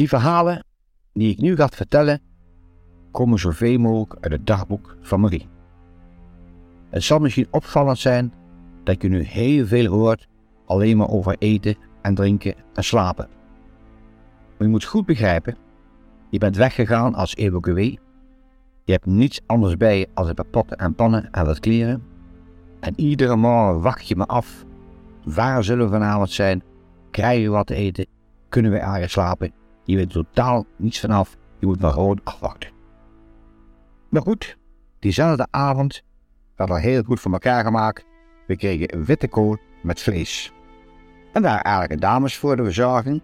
Die verhalen die ik nu ga vertellen, komen zoveel mogelijk uit het dagboek van Marie. Het zal misschien opvallend zijn dat je nu heel veel hoort alleen maar over eten en drinken en slapen. Maar je moet goed begrijpen, je bent weggegaan als evacuee. Je hebt niets anders bij je als een potten en pannen en wat kleren. En iedere morgen wacht je me af. Waar zullen we vanavond zijn? Krijgen we wat te eten? Kunnen we ergens slapen? Je weet totaal niets vanaf. Je moet maar gewoon afwachten. Maar goed, diezelfde avond werd al heel goed voor elkaar gemaakt. We kregen een witte kool met vlees. En daar eigenlijk dames voor de verzorging.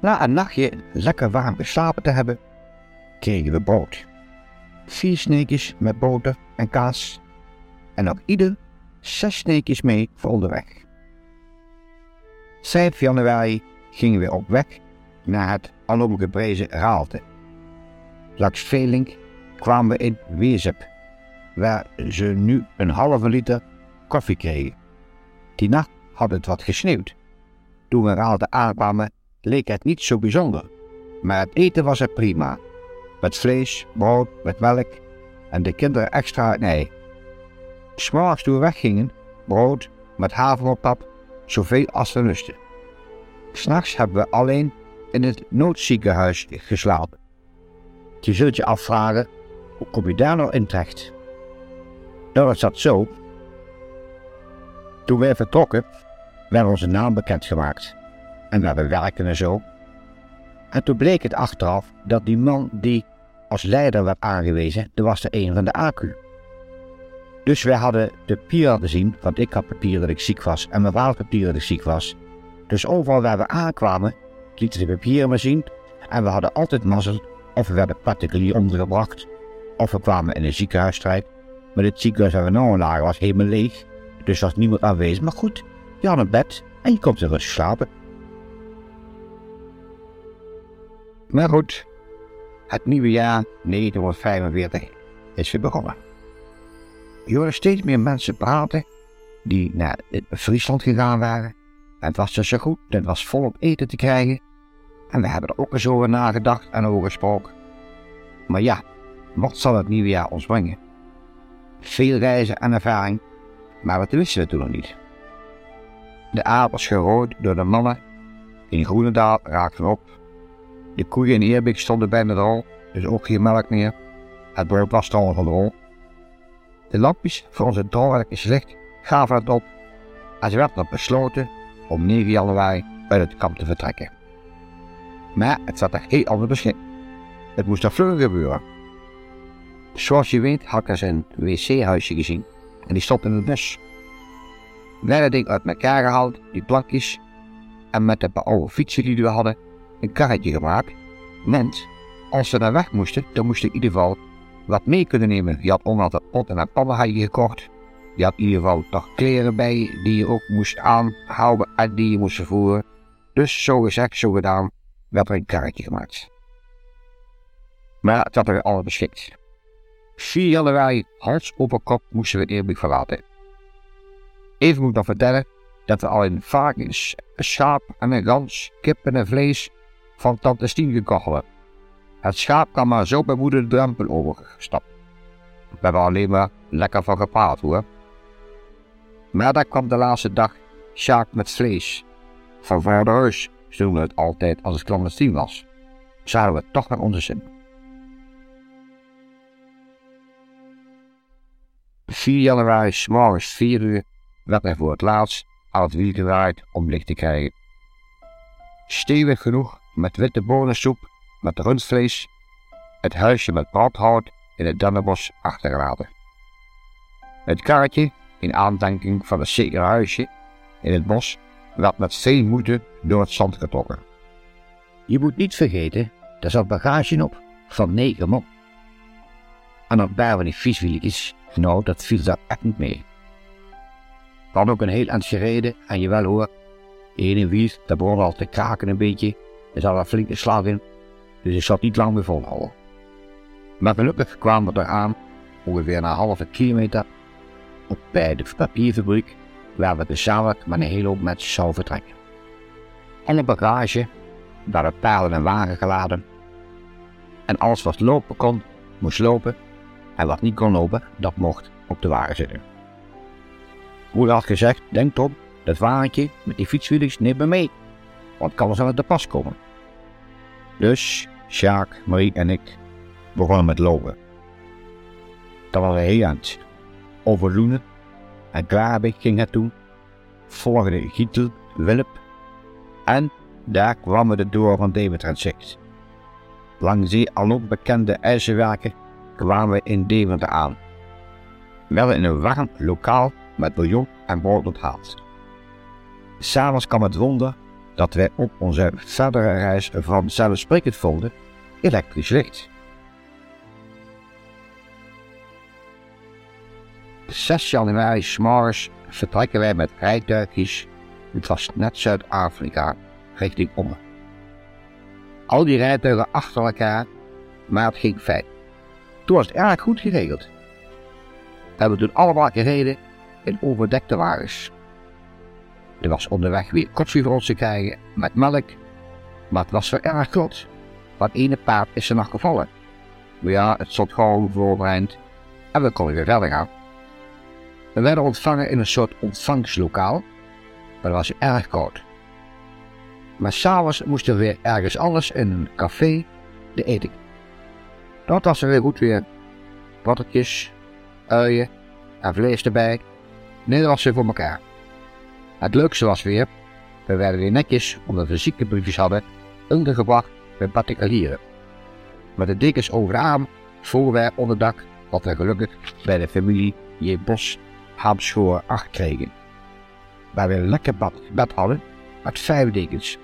Na een nachtje lekker warm geslapen te hebben, kregen we brood. Vier sneetjes met boter en kaas. En ook ieder zes sneetjes mee voor onderweg. 7 januari gingen we op weg naar het alom geprezen Raalte. Langs Velink kwamen we in Weersep, waar ze nu een halve liter koffie kregen. Die nacht had het wat gesneeuwd. Toen we Raalte aankwamen, leek het niet zo bijzonder, maar het eten was er prima. Met vlees, brood, met melk en de kinderen extra nee. S'morgens toen we weggingen, brood met havermelpap, zoveel als we lusten. S'nachts hebben we alleen in het noodziekenhuis geslapen. Je zult je afvragen, hoe kom je daar nou in terecht? Nou, het zat zo. Toen wij vertrokken, werd onze naam bekendgemaakt. En we werken en zo. En toen bleek het achteraf dat die man die als leider werd aangewezen, dat was de een van de ACU. Dus wij hadden de papier gezien, want ik had papier dat ik ziek was en mijn vader papier dat ik ziek was. Dus overal waar we aankwamen, lieten de papieren maar zien en we hadden altijd mazzel of we werden particulier ondergebracht of we kwamen in een ziekenhuis. Maar het ziekenhuis waar we nou lagen was helemaal leeg, dus was niemand aanwezig. Maar goed, je had een bed en je komt er rustig slapen. Maar goed, het nieuwe jaar 1945 is weer begonnen. Je hoorde steeds meer mensen praten die naar Friesland gegaan waren. Het was dus zo goed, het was volop eten te krijgen. En we hebben er ook eens over nagedacht en over gesproken. Maar ja, wat zal het nieuwe jaar ons brengen? Veel reizen en ervaring, maar wat wisten we toen nog niet. De was gerooid door de mannen. In Groenendaal raakten op. De koeien in Eerbeek stonden bijna rol, dus ook geen melk meer. Het brood was trouwens de rol. De lampjes voor onze doorwerkers slecht gaven het op. En ze werd dan besloten om 9 januari uit het kamp te vertrekken. Maar het zat er heel anders beschik. Het moest er vlug gebeuren. Zoals je weet had ik een wc-huisje gezien en die stond in het bos. Wij hadden ding uit elkaar gehaald, die plankjes, en met de paar oude fietsen die we hadden, een karretje gemaakt. Ment, als ze naar weg moesten, dan moest ik in ieder geval wat mee kunnen nemen. Je had onder de pot en je gekocht. Je had in ieder geval toch kleren bij die je ook moest aanhouden en die je moest vervoeren. Dus zo gezegd, zo gedaan, werd er een karretje gemaakt. Maar het had er alles beschikt. 4 januari, hals over kop, moesten we Eerbeek verlaten. Even moet ik nog vertellen dat we al in varkens, een schaap en een gans, kip en een vlees van tante Stien gekocht. Het schaap kwam maar zo bij moeder de drempel overgestapt. We hebben alleen maar lekker van gepraat hoor. Maar daar kwam de laatste dag Sjaak met vlees. Van vader huis doen we het altijd als het clandestien was. Zouden we toch naar onze zin. 4 januari, s morgens 4 uur, werd er voor het laatst aan het wiel gedraaid om licht te krijgen. Stevig genoeg met witte bonensoep, met rundvlees, het huisje met brandhout in het dennenbos achtergelaten. Het karretje, in aandenking van het zekere huisje in het bos, werd met veel moeite door het zand getrokken. Je moet niet vergeten, er zat bagage op van negen man. En dat bij van die vieswieltjes, nou, dat viel daar echt niet mee. We hadden ook een heel eind en je wel hoor, ene wiel, daar begon al te kraken een beetje. Er zat een flinke slag in, dus ik zat niet lang meer volhouden. Maar gelukkig kwamen we eraan, ongeveer een halve kilometer, op bij de papierfabriek, waar we gezamenlijk met een hele hoop mensen zouden vertrekken. En de bagage, waren paarden en wagen geladen. En alles wat lopen kon, moest lopen. En wat niet kon lopen, dat mocht op de wagen zitten. Moeder had gezegd, denk op, dat wagentje met die fietswielen neemt me mee. Want kan er aan de pas komen. Dus Sjaak, Marie en ik begonnen met lopen. Dat was een heel eind. Over Loenen en Klaarbek ging het toen. Volgde Gietel, Wilp en daar kwamen de door van Deventer zicht. Langs die al bekende ijzerwerken kwamen we in Deventer aan. Wel in een warm lokaal met bouillon en brood onthaald. S'avonds kwam het wonder dat wij op onze verdere reis vanzelfsprekend vonden elektrisch licht. 6 januari s'morgens vertrekken wij met rijtuigjes, het was net Zuid-Afrika, richting Ommen. Al die rijtuigen achter elkaar, maar het ging fijn. Toen was het erg goed geregeld. We hebben toen allemaal gereden in overdekte wagens. Er was onderweg weer koffie voor ons te krijgen met melk, maar het was wel erg groot. Van ene paard is er nog gevallen. Maar ja, het stond gewoon voorbereid en we konden weer verder gaan. We werden ontvangen in een soort ontvangstlokaal, maar was erg koud. Maar s'avonds moesten we weer ergens anders in een café de eten. Dat was er weer goed weer. Wattertjes, uien en vlees erbij. Nee, dat was voor elkaar. Het leukste was weer, we werden weer netjes, omdat we ziekenbriefjes hadden, ondergebracht bij particulieren. Met de dekens over de arm, voorwerp onderdak, wat we gelukkig bij de familie J. Bos Habschoor 8 kregen. Waar we een lekker bad, bed hadden met vijf dekens.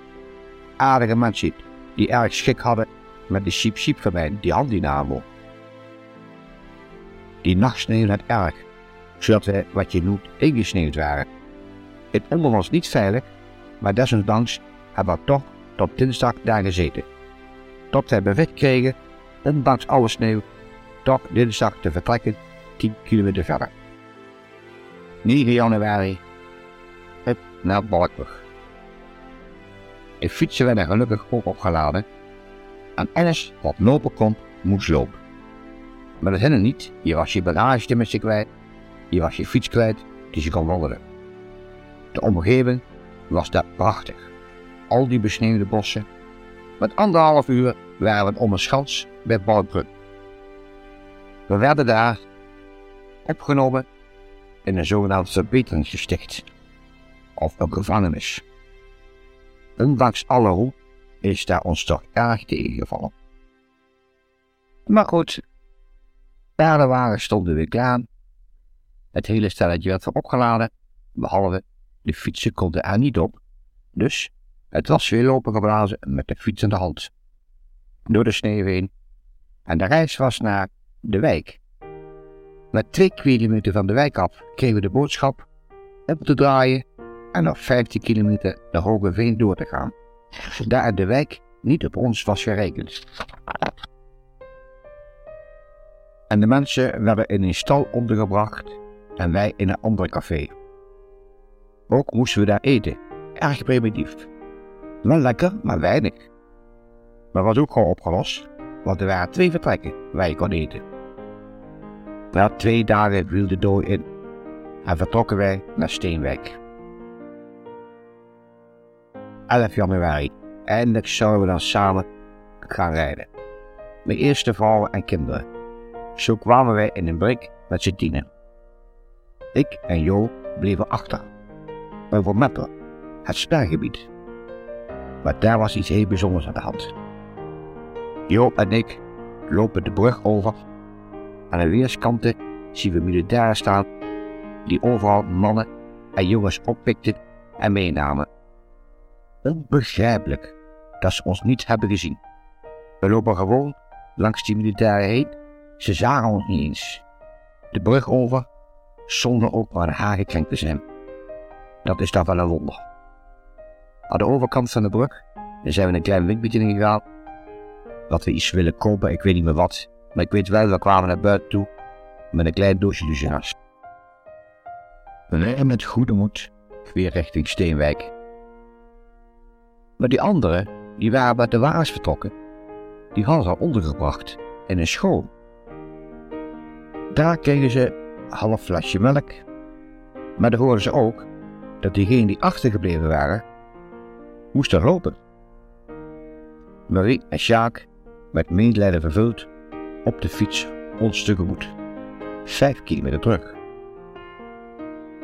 Aardige mensen die erg schik hadden met de sheep sheep mij, die handdynamo. Die nacht sneeuwde het erg, zodat we wat je noemt ingesneeuwd waren. Het onder was niet veilig, maar desondanks hebben we toch tot dinsdag daar gezeten. Tot we bevet kregen, ondanks alle sneeuw, toch dinsdag te vertrekken 10 kilometer verder. 9 januari, het naar Balkburg. De fietsen werden gelukkig ook opgeladen en alles wat lopen kon, moest lopen. Maar dat hinderde niet, je was je bagage kwijt, je was je fiets kwijt, dus je kon wandelen. De omgeving was daar prachtig. Al die besneeuwde bossen. Met anderhalf uur waren we om een schans bij Balkbrug. We werden daar opgenomen in een zogenaamd verbeteringsgesticht, of een gevangenis. Ondanks alle roep is daar ons toch erg tegengevallen. Maar goed, paardenwagen stonden weer klaar. Het hele stelletje werd weer opgeladen, behalve de fietsen konden er niet op. Dus het was weer lopen geblazen met de fiets in de hand. Door de sneeuw heen. En de reis was naar de wijk. Met twee kilometer van de wijk af kregen we de boodschap om te draaien en nog 15 kilometer naar Hogeveen door te gaan. Daar de wijk niet op ons was gerekend. En de mensen werden in een stal ondergebracht en wij in een ander café. Ook moesten we daar eten, erg primitief. Wel lekker, maar weinig. Maar was ook gewoon opgelost, want er waren twee vertrekken waar je kon eten. Na twee dagen viel de dooi in en vertrokken wij naar Steenwijk. 11 januari. Eindelijk zouden we dan samen gaan rijden. Mijn eerste vrouwen en kinderen. Zo kwamen wij in een brik met z'n tienen. Ik en Jo bleven achter. Wij voor Meppen, het spergebied. Maar daar was iets heel bijzonders aan de hand. Jo en ik lopen de brug over. Aan de weerskanten zien we militairen staan die overal mannen en jongens oppikten en meenamen. Onbegrijpelijk dat ze ons niet hebben gezien. We lopen gewoon langs die militairen heen. Ze zagen ons niet eens. De brug over, zonder ook maar een haar gekrenkt te zijn. Dat is dan wel een wonder. Aan de overkant van de brug zijn we een klein winkeltje gegaan. Dat we iets willen kopen, ik weet niet meer wat. Maar ik weet wel, we kwamen naar buiten toe met een klein doosje Lucinas. We rijden met goede moed weer richting Steenwijk. Maar die anderen, die waren met de wagens vertrokken. Die hadden ze ondergebracht in een school. Daar kregen ze een half flesje melk. Maar dan hoorden ze ook dat diegenen die achtergebleven waren, moesten lopen. Marie en Sjaak, met medelijden vervuld, op de fiets ons tegemoet. Vijf kilometer terug.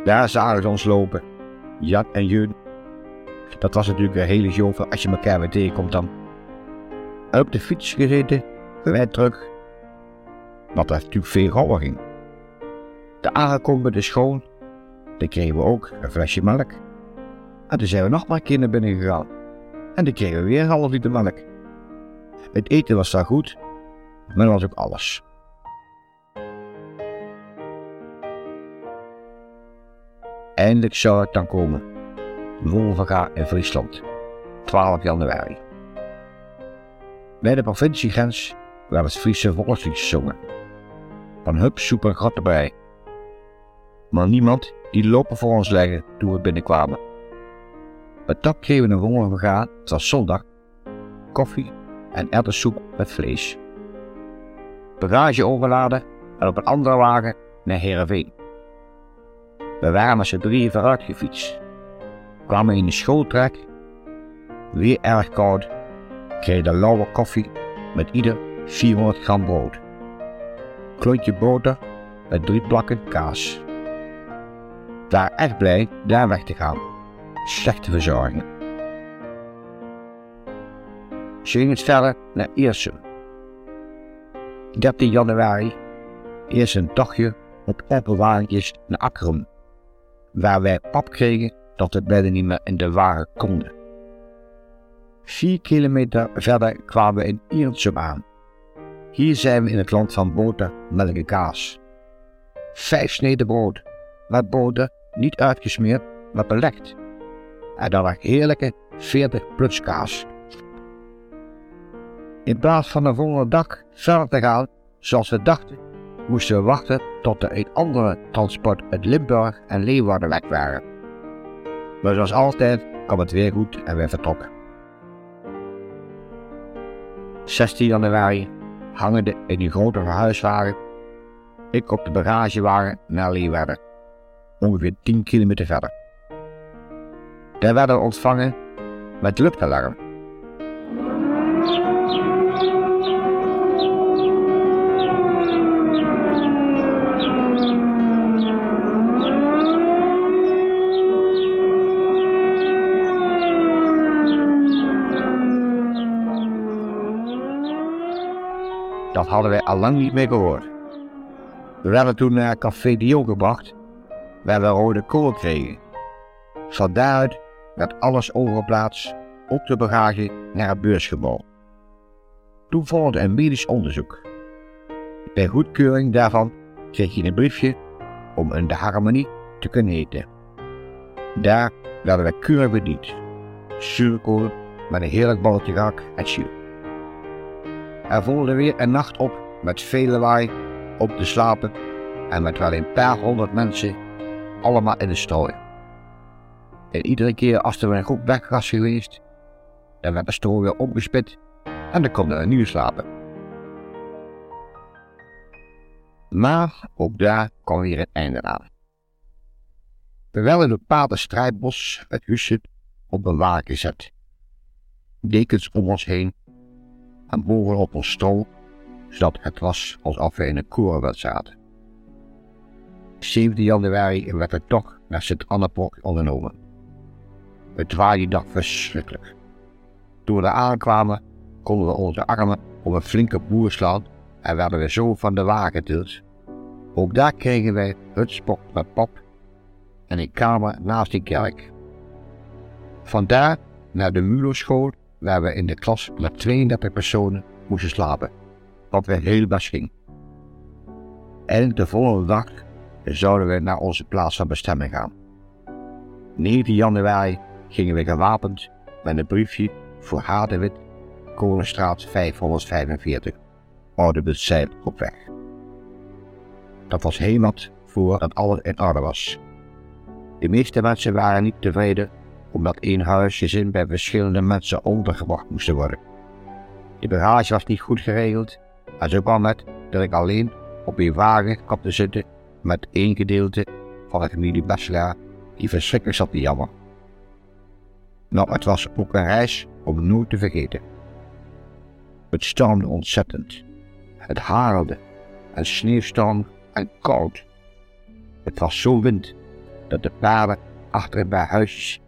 Daar zagen ze ons lopen, Jan en Jun. Dat was natuurlijk een hele show als je elkaar weer tegenkomt dan. Op de fiets gezeten, wij terug. Wat er natuurlijk veel gauwer ging. De aangekomen de school, dan kregen we ook een flesje melk. En toen zijn we nog maar naar binnen gegaan. En dan kregen we weer een half liter melk. Het eten was daar goed, maar dat was ook alles. Eindelijk zou het dan komen. Wolvenga in Friesland, 12 januari. Bij de provinciegrens werd het Friese volkslied gezongen. Van hup, soep en gat erbij. Maar niemand die lopen voor ons leggen toen we binnenkwamen. Met dat kregen we een Wolvenga, het was zondag, koffie en erwtensoep met vlees. Bagage overladen en op een andere wagen naar Heerenveen. We waren met z'n drieën vooruit gefietst. Kwamen in de schooltrek. Weer erg koud. Kregen lauwe koffie met ieder 400 gram brood. Klontje boter met drie plakken kaas. Daar echt blij daar weg te gaan. Slechte verzorging. Ze gingen het verder naar Iersum. 13 januari. Eerst een dagje op appelwagentjes naar Akkerum waar wij pap kregen dat we bijna niet meer in de wagen konden. Vier kilometer verder kwamen we in Iertsum aan. Hier zijn we in het land van boter, melk en kaas. Vijf sneden brood, met boter niet uitgesmeerd, maar belegd. En dan een heerlijke 40 plus kaas. In plaats van de volgende dag verder te gaan, zoals we dachten, moesten we wachten tot er een andere transport uit Limburg en Leeuwarden weg waren. Maar zoals altijd kwam het weer goed en we vertrokken. 16 januari hangende in die grote verhuiswagen, ik op de bagagewagen naar Leeuwarden, ongeveer 10 kilometer verder. Daar werden we ontvangen met luchtalarm. Dat hadden wij al lang niet meer gehoord. We werden toen naar Café Dio gebracht, waar we rode kool kregen. Van daaruit werd alles overgeplaatst, ook de bagage, naar het beursgebouw. Toen volgde een medisch onderzoek. Bij goedkeuring daarvan kreeg je een briefje om in de harmonie te kunnen eten. Daar werden we keurig bediend. Zuurkool met een heerlijk balletje rak en zuur. Er volgde weer een nacht op met veel lawaai op te slapen en met wel een paar honderd mensen allemaal in de strooi. En iedere keer als er een groep weg was geweest, dan werd de strooi weer opgespit en dan konden we nieuw slapen. Maar ook daar kwam weer het einde aan. We werden een bepaalde strijdbos het huisje op een wagen gezet. Dekens om ons heen en bovenop ons stro, zodat het was alsof we in een korenveld zaten. 17 januari werd het toch naar Sint-Annepoort ondernomen. Het waaide dag verschrikkelijk. Toen we aankwamen, konden we onze armen op een flinke boer slaan en werden we zo van de wagen getild. Ook daar kregen wij hutspot met pap en een kamer naast die kerk. Vandaar naar de Mulo-school waar we in de klas met 32 personen moesten slapen, wat weer heel best ging. En de volgende dag zouden we naar onze plaats van bestemming gaan. 19 januari gingen we gewapend met een briefje voor Hadewit, Kolenstraat 545, Oude op weg. Dat was helemaal voordat alles in orde was. De meeste mensen waren niet tevreden omdat één huisgezin bij verschillende mensen ondergebracht moest worden. De bagage was niet goed geregeld en zo kwam het dat ik alleen op een wagen kwam te zitten met één gedeelte van de familie Besselaar die verschrikkelijk zat te jammer. Nou, het was ook een reis om nooit te vergeten. Het stormde ontzettend. Het harelde en sneeuwstorm en koud. Het was zo wind dat de paarden achter bij huisjes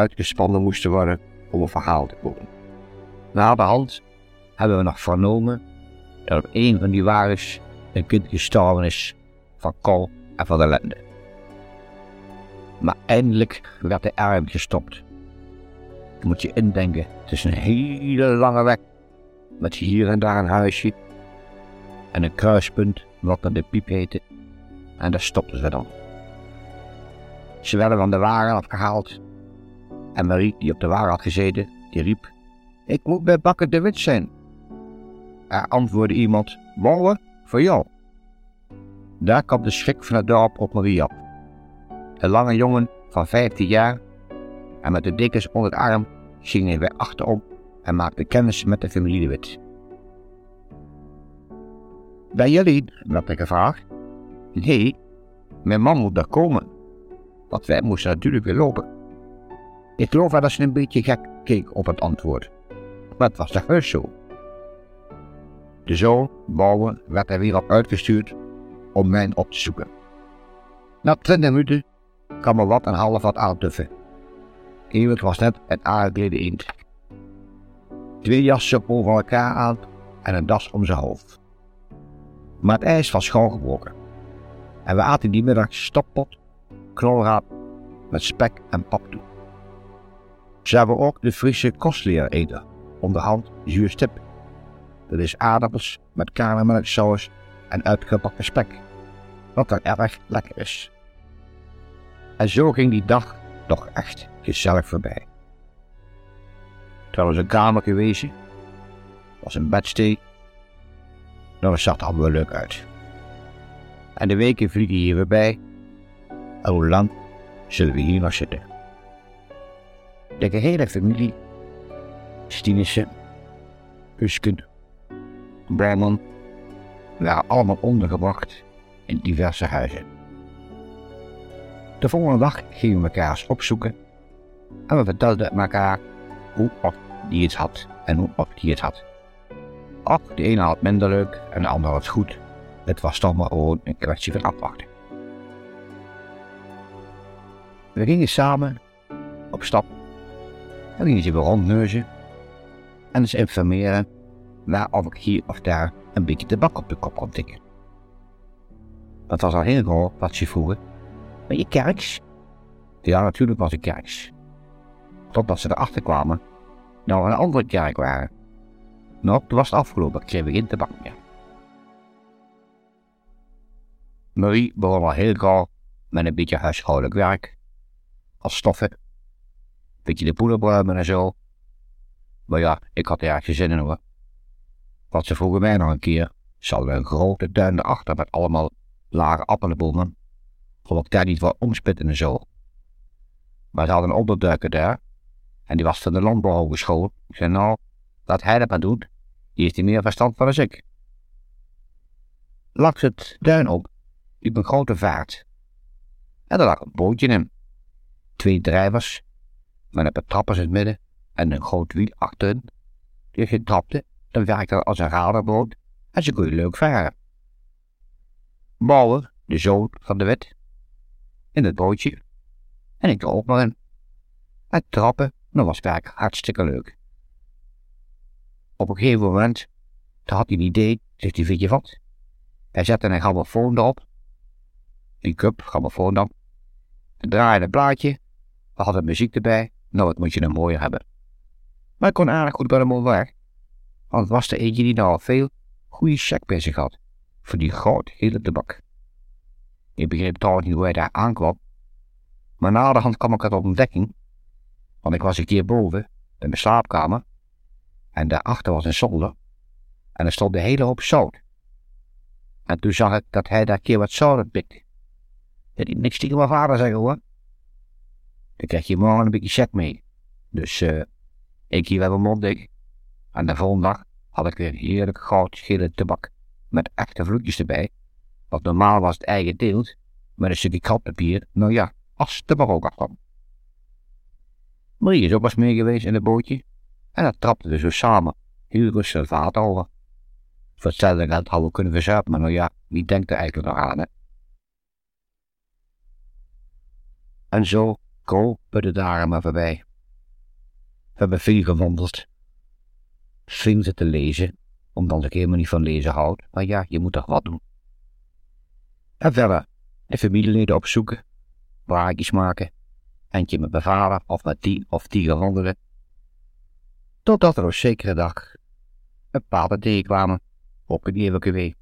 uitgespannen moesten worden om een verhaal te komen. Hand hebben we nog vernomen dat op een van die wagens een kind gestorven is van kou en van ellende. Maar eindelijk werd de arm gestopt. Je moet je indenken, het is een hele lange weg met hier en daar een huisje en een kruispunt wat dan de piep heette en daar stopten ze dan. Ze werden van de wagen afgehaald en Marie, die op de wagen had gezeten, die riep: Ik moet bij Bakker de Wit zijn. Er antwoordde iemand: Morgen voor jou. Daar kwam de schrik van het dorp op Marie op. Een lange jongen van 15 jaar en met de dikkers onder het arm ging hij weer achterom en maakte kennis met de familie de Wit. Ben jullie? werd ik gevraagd. Nee, mijn man moet daar komen. Want wij moesten natuurlijk weer lopen. Ik geloof dat ze een beetje gek keek op het antwoord. Maar het was toch heus zo. De zoon, Bouwen, werd er weer op uitgestuurd om mij op te zoeken. Na twintig minuten kwam er wat en half wat aantuffen. Ewig was net een aangeklede eend. Twee jassen over elkaar aan en een das om zijn hoofd. Maar het ijs was schoongebroken. En we aten die middag stoppot, knolraap met spek en pap toe. Ze hebben ook de Friese kostleer eten, onderhand zuurstip. Dat is aardappels met karnemelksaus en uitgebakken spek, wat dan erg lekker is. En zo ging die dag toch echt gezellig voorbij. Terwijl we een kamer geweest, was een bedstee, nou er allemaal leuk uit. En de weken vliegen hier weer bij, en hoe lang zullen we hier nog zitten? De gehele familie, Stienissen, Husken, Breiman, waren allemaal ondergebracht in diverse huizen. De volgende dag gingen we elkaar opzoeken en we vertelden elkaar hoe of die het had en hoe of die het had. Ook de ene had minder leuk en de ander had goed. Het was toch maar gewoon een kwestie van afwachten. We gingen samen op stap en gingen ze weer rondneuzen en eens informeren of ik hier of daar een beetje tabak op de kop kon tikken. Dat was al heel groot wat ze vroegen. Ben je kerks? Ja, natuurlijk was ik kerks. Totdat ze erachter kwamen nou een andere kerk waren. Nou, toen was het afgelopen, kreeg we geen tabak meer. Marie begon al heel gauw met een beetje huishoudelijk werk. Als stoffen, beetje de poederbruimen en zo. Maar ja, ik had er erg geen zin in hoor. Wat ze vroegen mij nog een keer, ze hadden een grote tuin erachter met allemaal lage appelenbomen. Voor ik daar niet wat omspitten en zo. Maar ze hadden een onderduiker daar. En die was van de landbouwhogeschool. Ik zei nou, dat hij dat maar doet, die heeft meer verstand van als ik. Langs het duin op liep een grote vaart. En er lag een bootje in. Twee drijvers, met een paar trappers in het midden en een groot wiel achterin. Die als je trapte, dan werkte dat als een radarboot en ze kon je leuk varen. Bouwen, de zoon van de wet, in het bootje. En ik er ook nog in. Het trappen, dat was werk hartstikke leuk. Op een gegeven moment, toen had hij een idee, zegt hij, vind je wat? Hij zette een grammofoon erop. Een cup, grammofoon dan. Een draaide een plaatje. We hadden muziek erbij. Nou, wat moet je nou mooier hebben. Maar ik kon aardig goed bij hem weg. Want het was de eentje die nou al veel goede check bij zich had. Voor die groot hele tabak. Ik begreep trouwens niet hoe hij daar aankwam. Maar na de hand kwam ik het op ontdekking. Want ik was een keer boven, in mijn slaapkamer. En daarachter was een zolder. En er stond de hele hoop zout. En toen zag ik dat hij daar keer wat zout pikte. Dat hij niks tegen mijn vader zeggen hoor. Dan krijg je morgen een beetje check mee. Dus uh, ik hier wel mijn mond. En de volgende dag had ik weer heerlijk goudgele tabak met echte vloedjes erbij. Wat normaal was het eigen deelt, met een stukje kratpapier, nou ja, als er maar ook achter. Marie is ook was mee geweest in het bootje. En dat trapte we zo samen, heel rustig het over. Hetzelfde geld hadden we kunnen verzuipen, maar nou ja, wie denkt er eigenlijk nog aan, hè? En zo kropen de dagen maar voorbij. We hebben veel gewandeld. Veel zitten lezen, omdat ik helemaal niet van lezen houd. Maar ja, je moet toch wat doen. En verder, de familieleden opzoeken, praatjes maken, eentje met mijn vader of met die of die gewandelen. Totdat er op zekere dag een paarden tegenkwamen op een eeuwige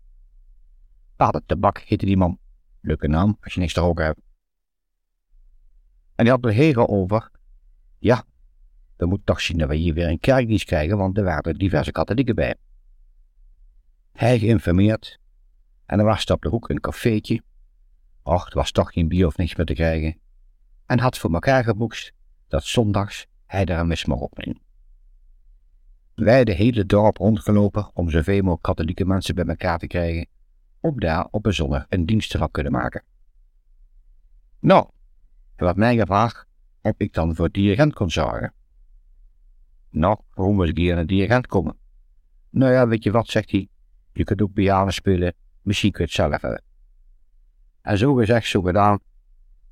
Pater Tabak heette die man. Leuke naam als je niks te roken hebt. En die had de heren over. Ja, we moeten toch zien dat we hier weer een kerkdienst krijgen, want er waren diverse katholieken bij. Hij geïnformeerd. En er was op de hoek een cafeetje. Och, er was toch geen bier of niks meer te krijgen. En had voor elkaar geboekt dat zondags hij daar een mis mag opnemen. Wij de hele dorp rondgelopen om zoveel mogelijk katholieke mensen bij elkaar te krijgen, om daar op een zondag een dienst te kunnen maken. Nou, en wat mij gevraagd of ik dan voor dirigent kon zorgen. Nou, waarom moet ik hier aan een dirigent komen? Nou ja, weet je wat, zegt hij. Je kunt ook piano spelen, misschien kun je het zelf hebben. En zo gezegd, zo gedaan.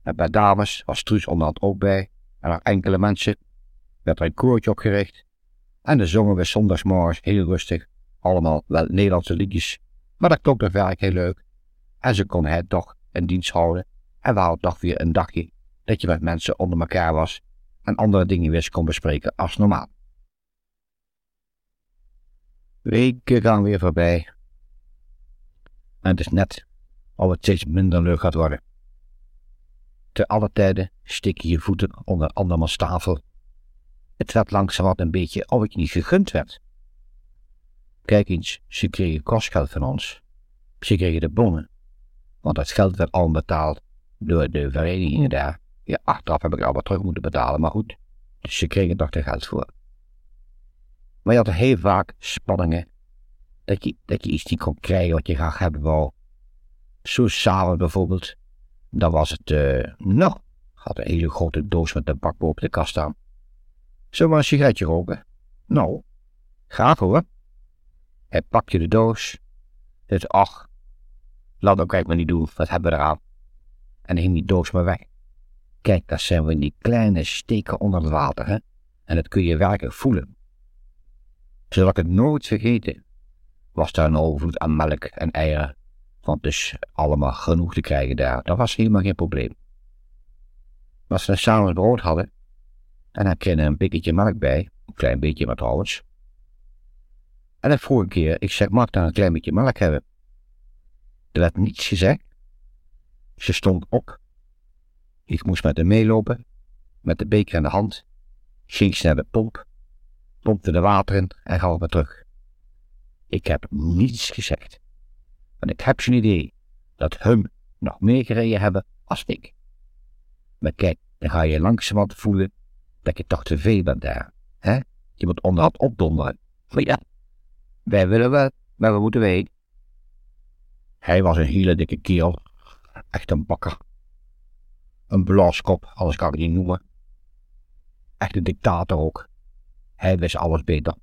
En bij dames was Truus onderhand ook bij. En nog enkele mensen werd er een koortje opgericht. En dan zongen we zondagsmorgens heel rustig. Allemaal wel Nederlandse liedjes. Maar dat klonk toch werkelijk heel leuk. En ze kon het toch een dienst houden. En we hadden toch weer een dagje dat je met mensen onder elkaar was en andere dingen weer kon bespreken als normaal. Weken gaan weer voorbij. En het is net of het steeds minder leuk gaat worden. Te alle tijden steek je je voeten onder andermans tafel. Het werd langzaam wat een beetje of ik niet gegund werd. Kijk eens, ze kregen kostgeld van ons. Ze kregen de bonnen, want dat geld werd al betaald door de verenigingen daar. Ja, achteraf heb ik al wat terug moeten betalen, maar goed. Dus ze kregen toch er geld voor. Maar je had heel vaak spanningen. Dat je, dat je iets niet kon krijgen wat je graag hebben wou. Zo s'avonds bijvoorbeeld. Dan was het, uh, nou, had een hele grote doos met tabak op de kast staan. Zullen we een sigaretje roken? Nou, graag hoor. Hij pakte de doos. Het ach, laat ook kijk maar niet doen, wat hebben we eraan? En hing die doos maar weg. Kijk, dat zijn we die kleine steken onder het water, hè? En dat kun je werkelijk voelen. Zodat ik het nooit vergeten, was daar een overvloed aan melk en eieren. Want dus allemaal genoeg te krijgen daar, dat was helemaal geen probleem. Maar als we samen brood hadden, en dan kreeg er een pikketje melk bij, een klein beetje maar trouwens. En de vorige keer, ik zeg, mag ik dan een klein beetje melk hebben? Er werd niets gezegd. Ze stond op ik moest met hem meelopen, met de beker in de hand, ging naar de pomp, pompte de water in en gaf me terug. Ik heb niets gezegd, want ik heb zo'n idee dat hem nog meer gereden hebben als ik. Maar kijk, dan ga je langzamerhand voelen dat je toch te veel bent daar, hè? Je moet onderhand opdonderen. Maar ja, wij willen wel, maar we moeten weten. Hij was een hele dikke kerel, echt een bakker. Een blaaskop, alles kan ik niet noemen. Echt een dictator ook. Hij wist alles beter.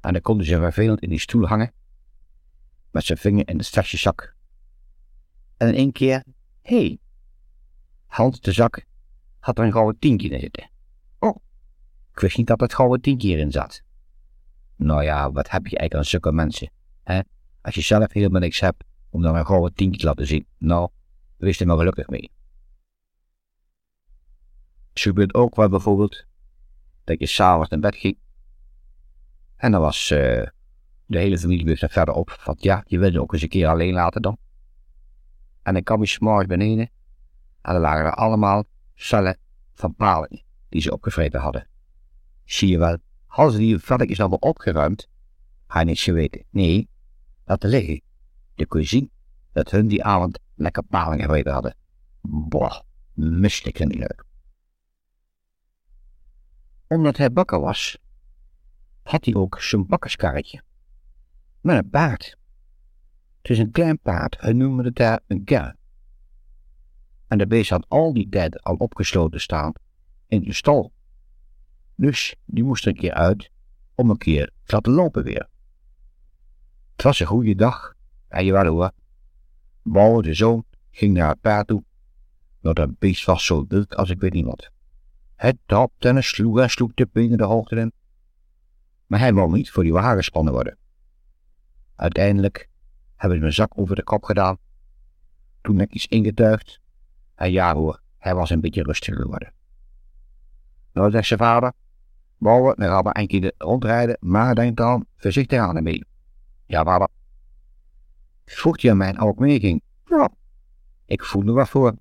En dan kon hij vervelend in die stoel hangen. Met zijn vinger in de zak. En in één keer, hé. Hey, Hans de zak had er een gouden tientje in zitten. Oh, ik wist niet dat het gouden tientje erin zat. Nou ja, wat heb je eigenlijk aan zulke mensen, hè? Als je zelf helemaal niks hebt om dan een gouden tientje te laten zien, nou, wees er maar gelukkig mee. Het gebeurt ook wel bijvoorbeeld dat je s'avonds naar bed ging. En dan was uh, de hele familie weer verder op. Van ja, je wilt ook eens een keer alleen laten dan. En dan kwam je s'morgens beneden. En dan lagen er allemaal cellen van palen die ze opgevreten hadden. Zie je wel, ze die velletjes allemaal opgeruimd, had je niets geweten. Nee, dat liggen. Je kon zien dat hun die avond lekker paling gegeten hadden. Boah, misselijk en leuk. Omdat hij bakker was, had hij ook zijn bakkerskarretje. Met een paard. Het is een klein paard, hij noemde het daar een ker. En de beest had al die tijd al opgesloten staan in de stal. Dus die moest er een keer uit om een keer te laten lopen weer. Het was een goede dag, en je wel hoor. Bouwe, de zoon, ging naar het paard toe. Dat beest was zo wild als ik weet niet wat. Het trapte en sloeg en sloeg de benen de hoogte in. Maar hij wou niet voor die wagen gespannen worden. Uiteindelijk hebben ze mijn zak over de kop gedaan. Toen heb ik iets ingetuigd. En ja hoor, hij was een beetje rustiger geworden. Nou zegt zijn vader, bouwen, we gaan maar een keer rondrijden, maar denk dan voorzichtig aan ermee. Ja vader. Vroeg je aan mij ook meeging? Ja, ik voelde wat voor.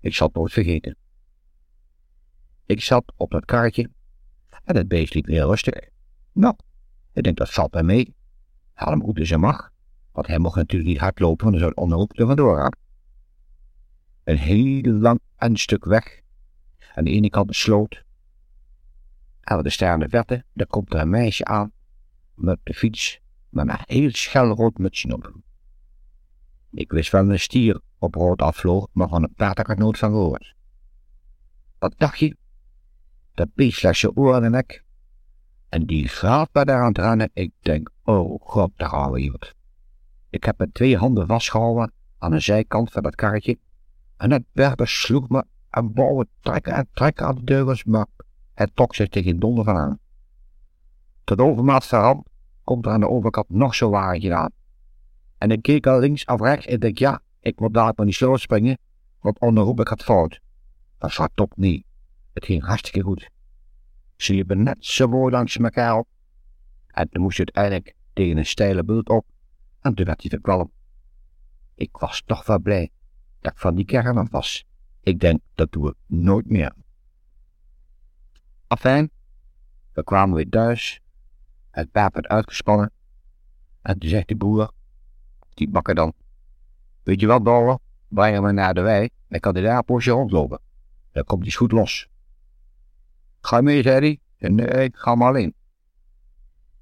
Ik zal het nooit vergeten. Ik zat op dat kaartje en het beest liep heel rustig. Nou, ik denk dat valt bij mee. Haal hem goed mag, want hij mocht natuurlijk niet hard lopen, want dan zou het onderhoek er vandoor gaan. Een heel lang een stuk weg. Aan de ene kant een sloot. En de ster in de verte, daar komt er een meisje aan met de fiets met een heel schel rood mutsje op. Ik wist wel een stier op rood afvloog, maar van een paard had ik nooit van gehoord. Wat dacht je? Dat beest slechts je oren en nek. En die gaat bij daar aan het rennen. Ik denk, oh god, daar gaan we hier. Ik heb met twee handen vastgehouden aan de zijkant van dat karretje. En het berber sloeg me en bouwen trekken en trekken aan de deugels, maar het trok zich tegen donder van aan. Tot overmaat verand komt er aan de overkant nog zo'n wagentje aan. En ik keek al links of rechts en denk, ja, ik moet daar maar niet sloot springen, want onderhoop ik het fout. Dat zat top niet. Het ging hartstikke goed. Ze liepen net zo mooi langs elkaar op. En toen moest je uiteindelijk tegen een steile bult op. En toen werd hij verkwalm. Ik was toch wel blij dat ik van die kern af was. Ik denk, dat doen we nooit meer. Afijn, we kwamen weer thuis. Het paard werd uitgespannen. En toen zegt de boer, die bakker dan. Weet je wat, Bouwer? Breng me naar de wei, dan kan hij daar een postje rondlopen. Dan komt hij goed los. Ga mee, zei hij. Nee, ik ga maar alleen.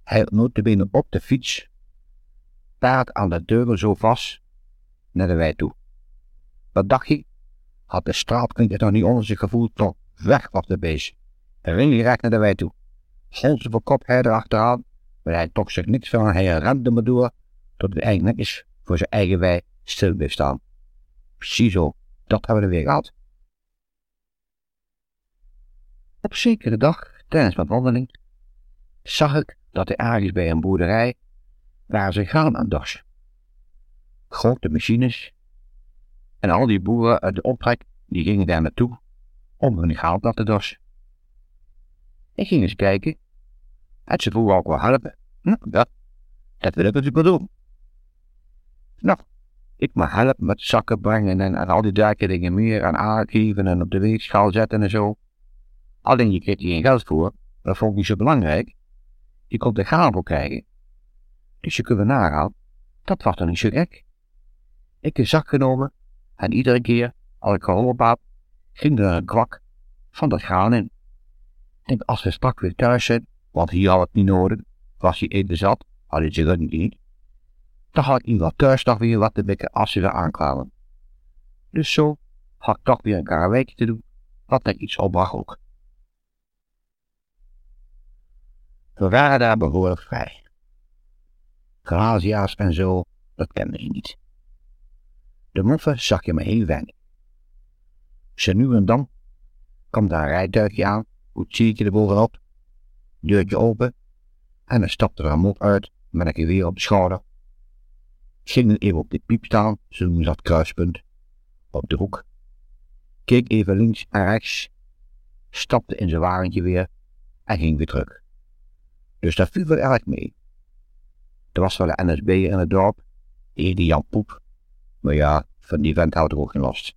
Hij had notabene op de fiets, paard aan de deuren zo vast, naar de wei toe. Wat dacht je? Had de straatklinker nog niet onder zich gevoeld, toch weg was de beest. Hij ging direct naar de wei toe. Hondse voor kop hij erachteraan, maar hij trok zich niks van, hij rende me door, tot hij eigenlijk netjes voor zijn eigen wei stil bleef staan. Precies zo, dat hebben we er weer gehad. Op zekere dag, tijdens mijn wandeling, zag ik dat er ergens bij een boerderij waar ze graan aan dorsen. Grote machines en al die boeren uit de omtrek die gingen daar naartoe om hun graan te dorsen. Ik ging eens kijken en ze vroegen ook wel helpen. Nou, ja, dat wil ik natuurlijk wel doen. Nou, ik mag helpen met zakken brengen en, en al die dergelijke dingen meer aan aangeven en op de weegschaal zetten en zo. Alleen je kreeg hier geen geld voor, dat vond ik niet zo belangrijk. Je kon de gabel krijgen. Dus je kunt we nagaan, dat was dan niet zo gek. Ik een zak genomen en iedere keer, als ik geholpen had, ging er een kwak van dat graan in. Denk, als we straks weer thuis zijn, want hier had het niet nodig, was hij eten zat, had hij zich niet. Dan had ik iemand thuis nog weer wat te bikken als ze weer aankwamen. Dus zo had ik toch weer een karaweekje te doen, wat ik iets opbracht ook. We waren daar behoorlijk vrij. Grazia's en zo, dat kende je niet. De moffen zag je maar heel weinig. Ze nu en dan kwam daar een rijtuigje aan, koetsiertje er bovenop, deurtje open, en dan stapte er een mop uit met een geweer op de schouder. Ging dan even op de piep staan, zo noemen ze dat kruispunt, op de hoek. Keek even links en rechts, stapte in zijn wagentje weer en ging weer terug. Dus dat viel wel erg mee. Er was wel een NSB in het dorp, die Jan Poep. Maar ja, van die vent houdt er ook geen last.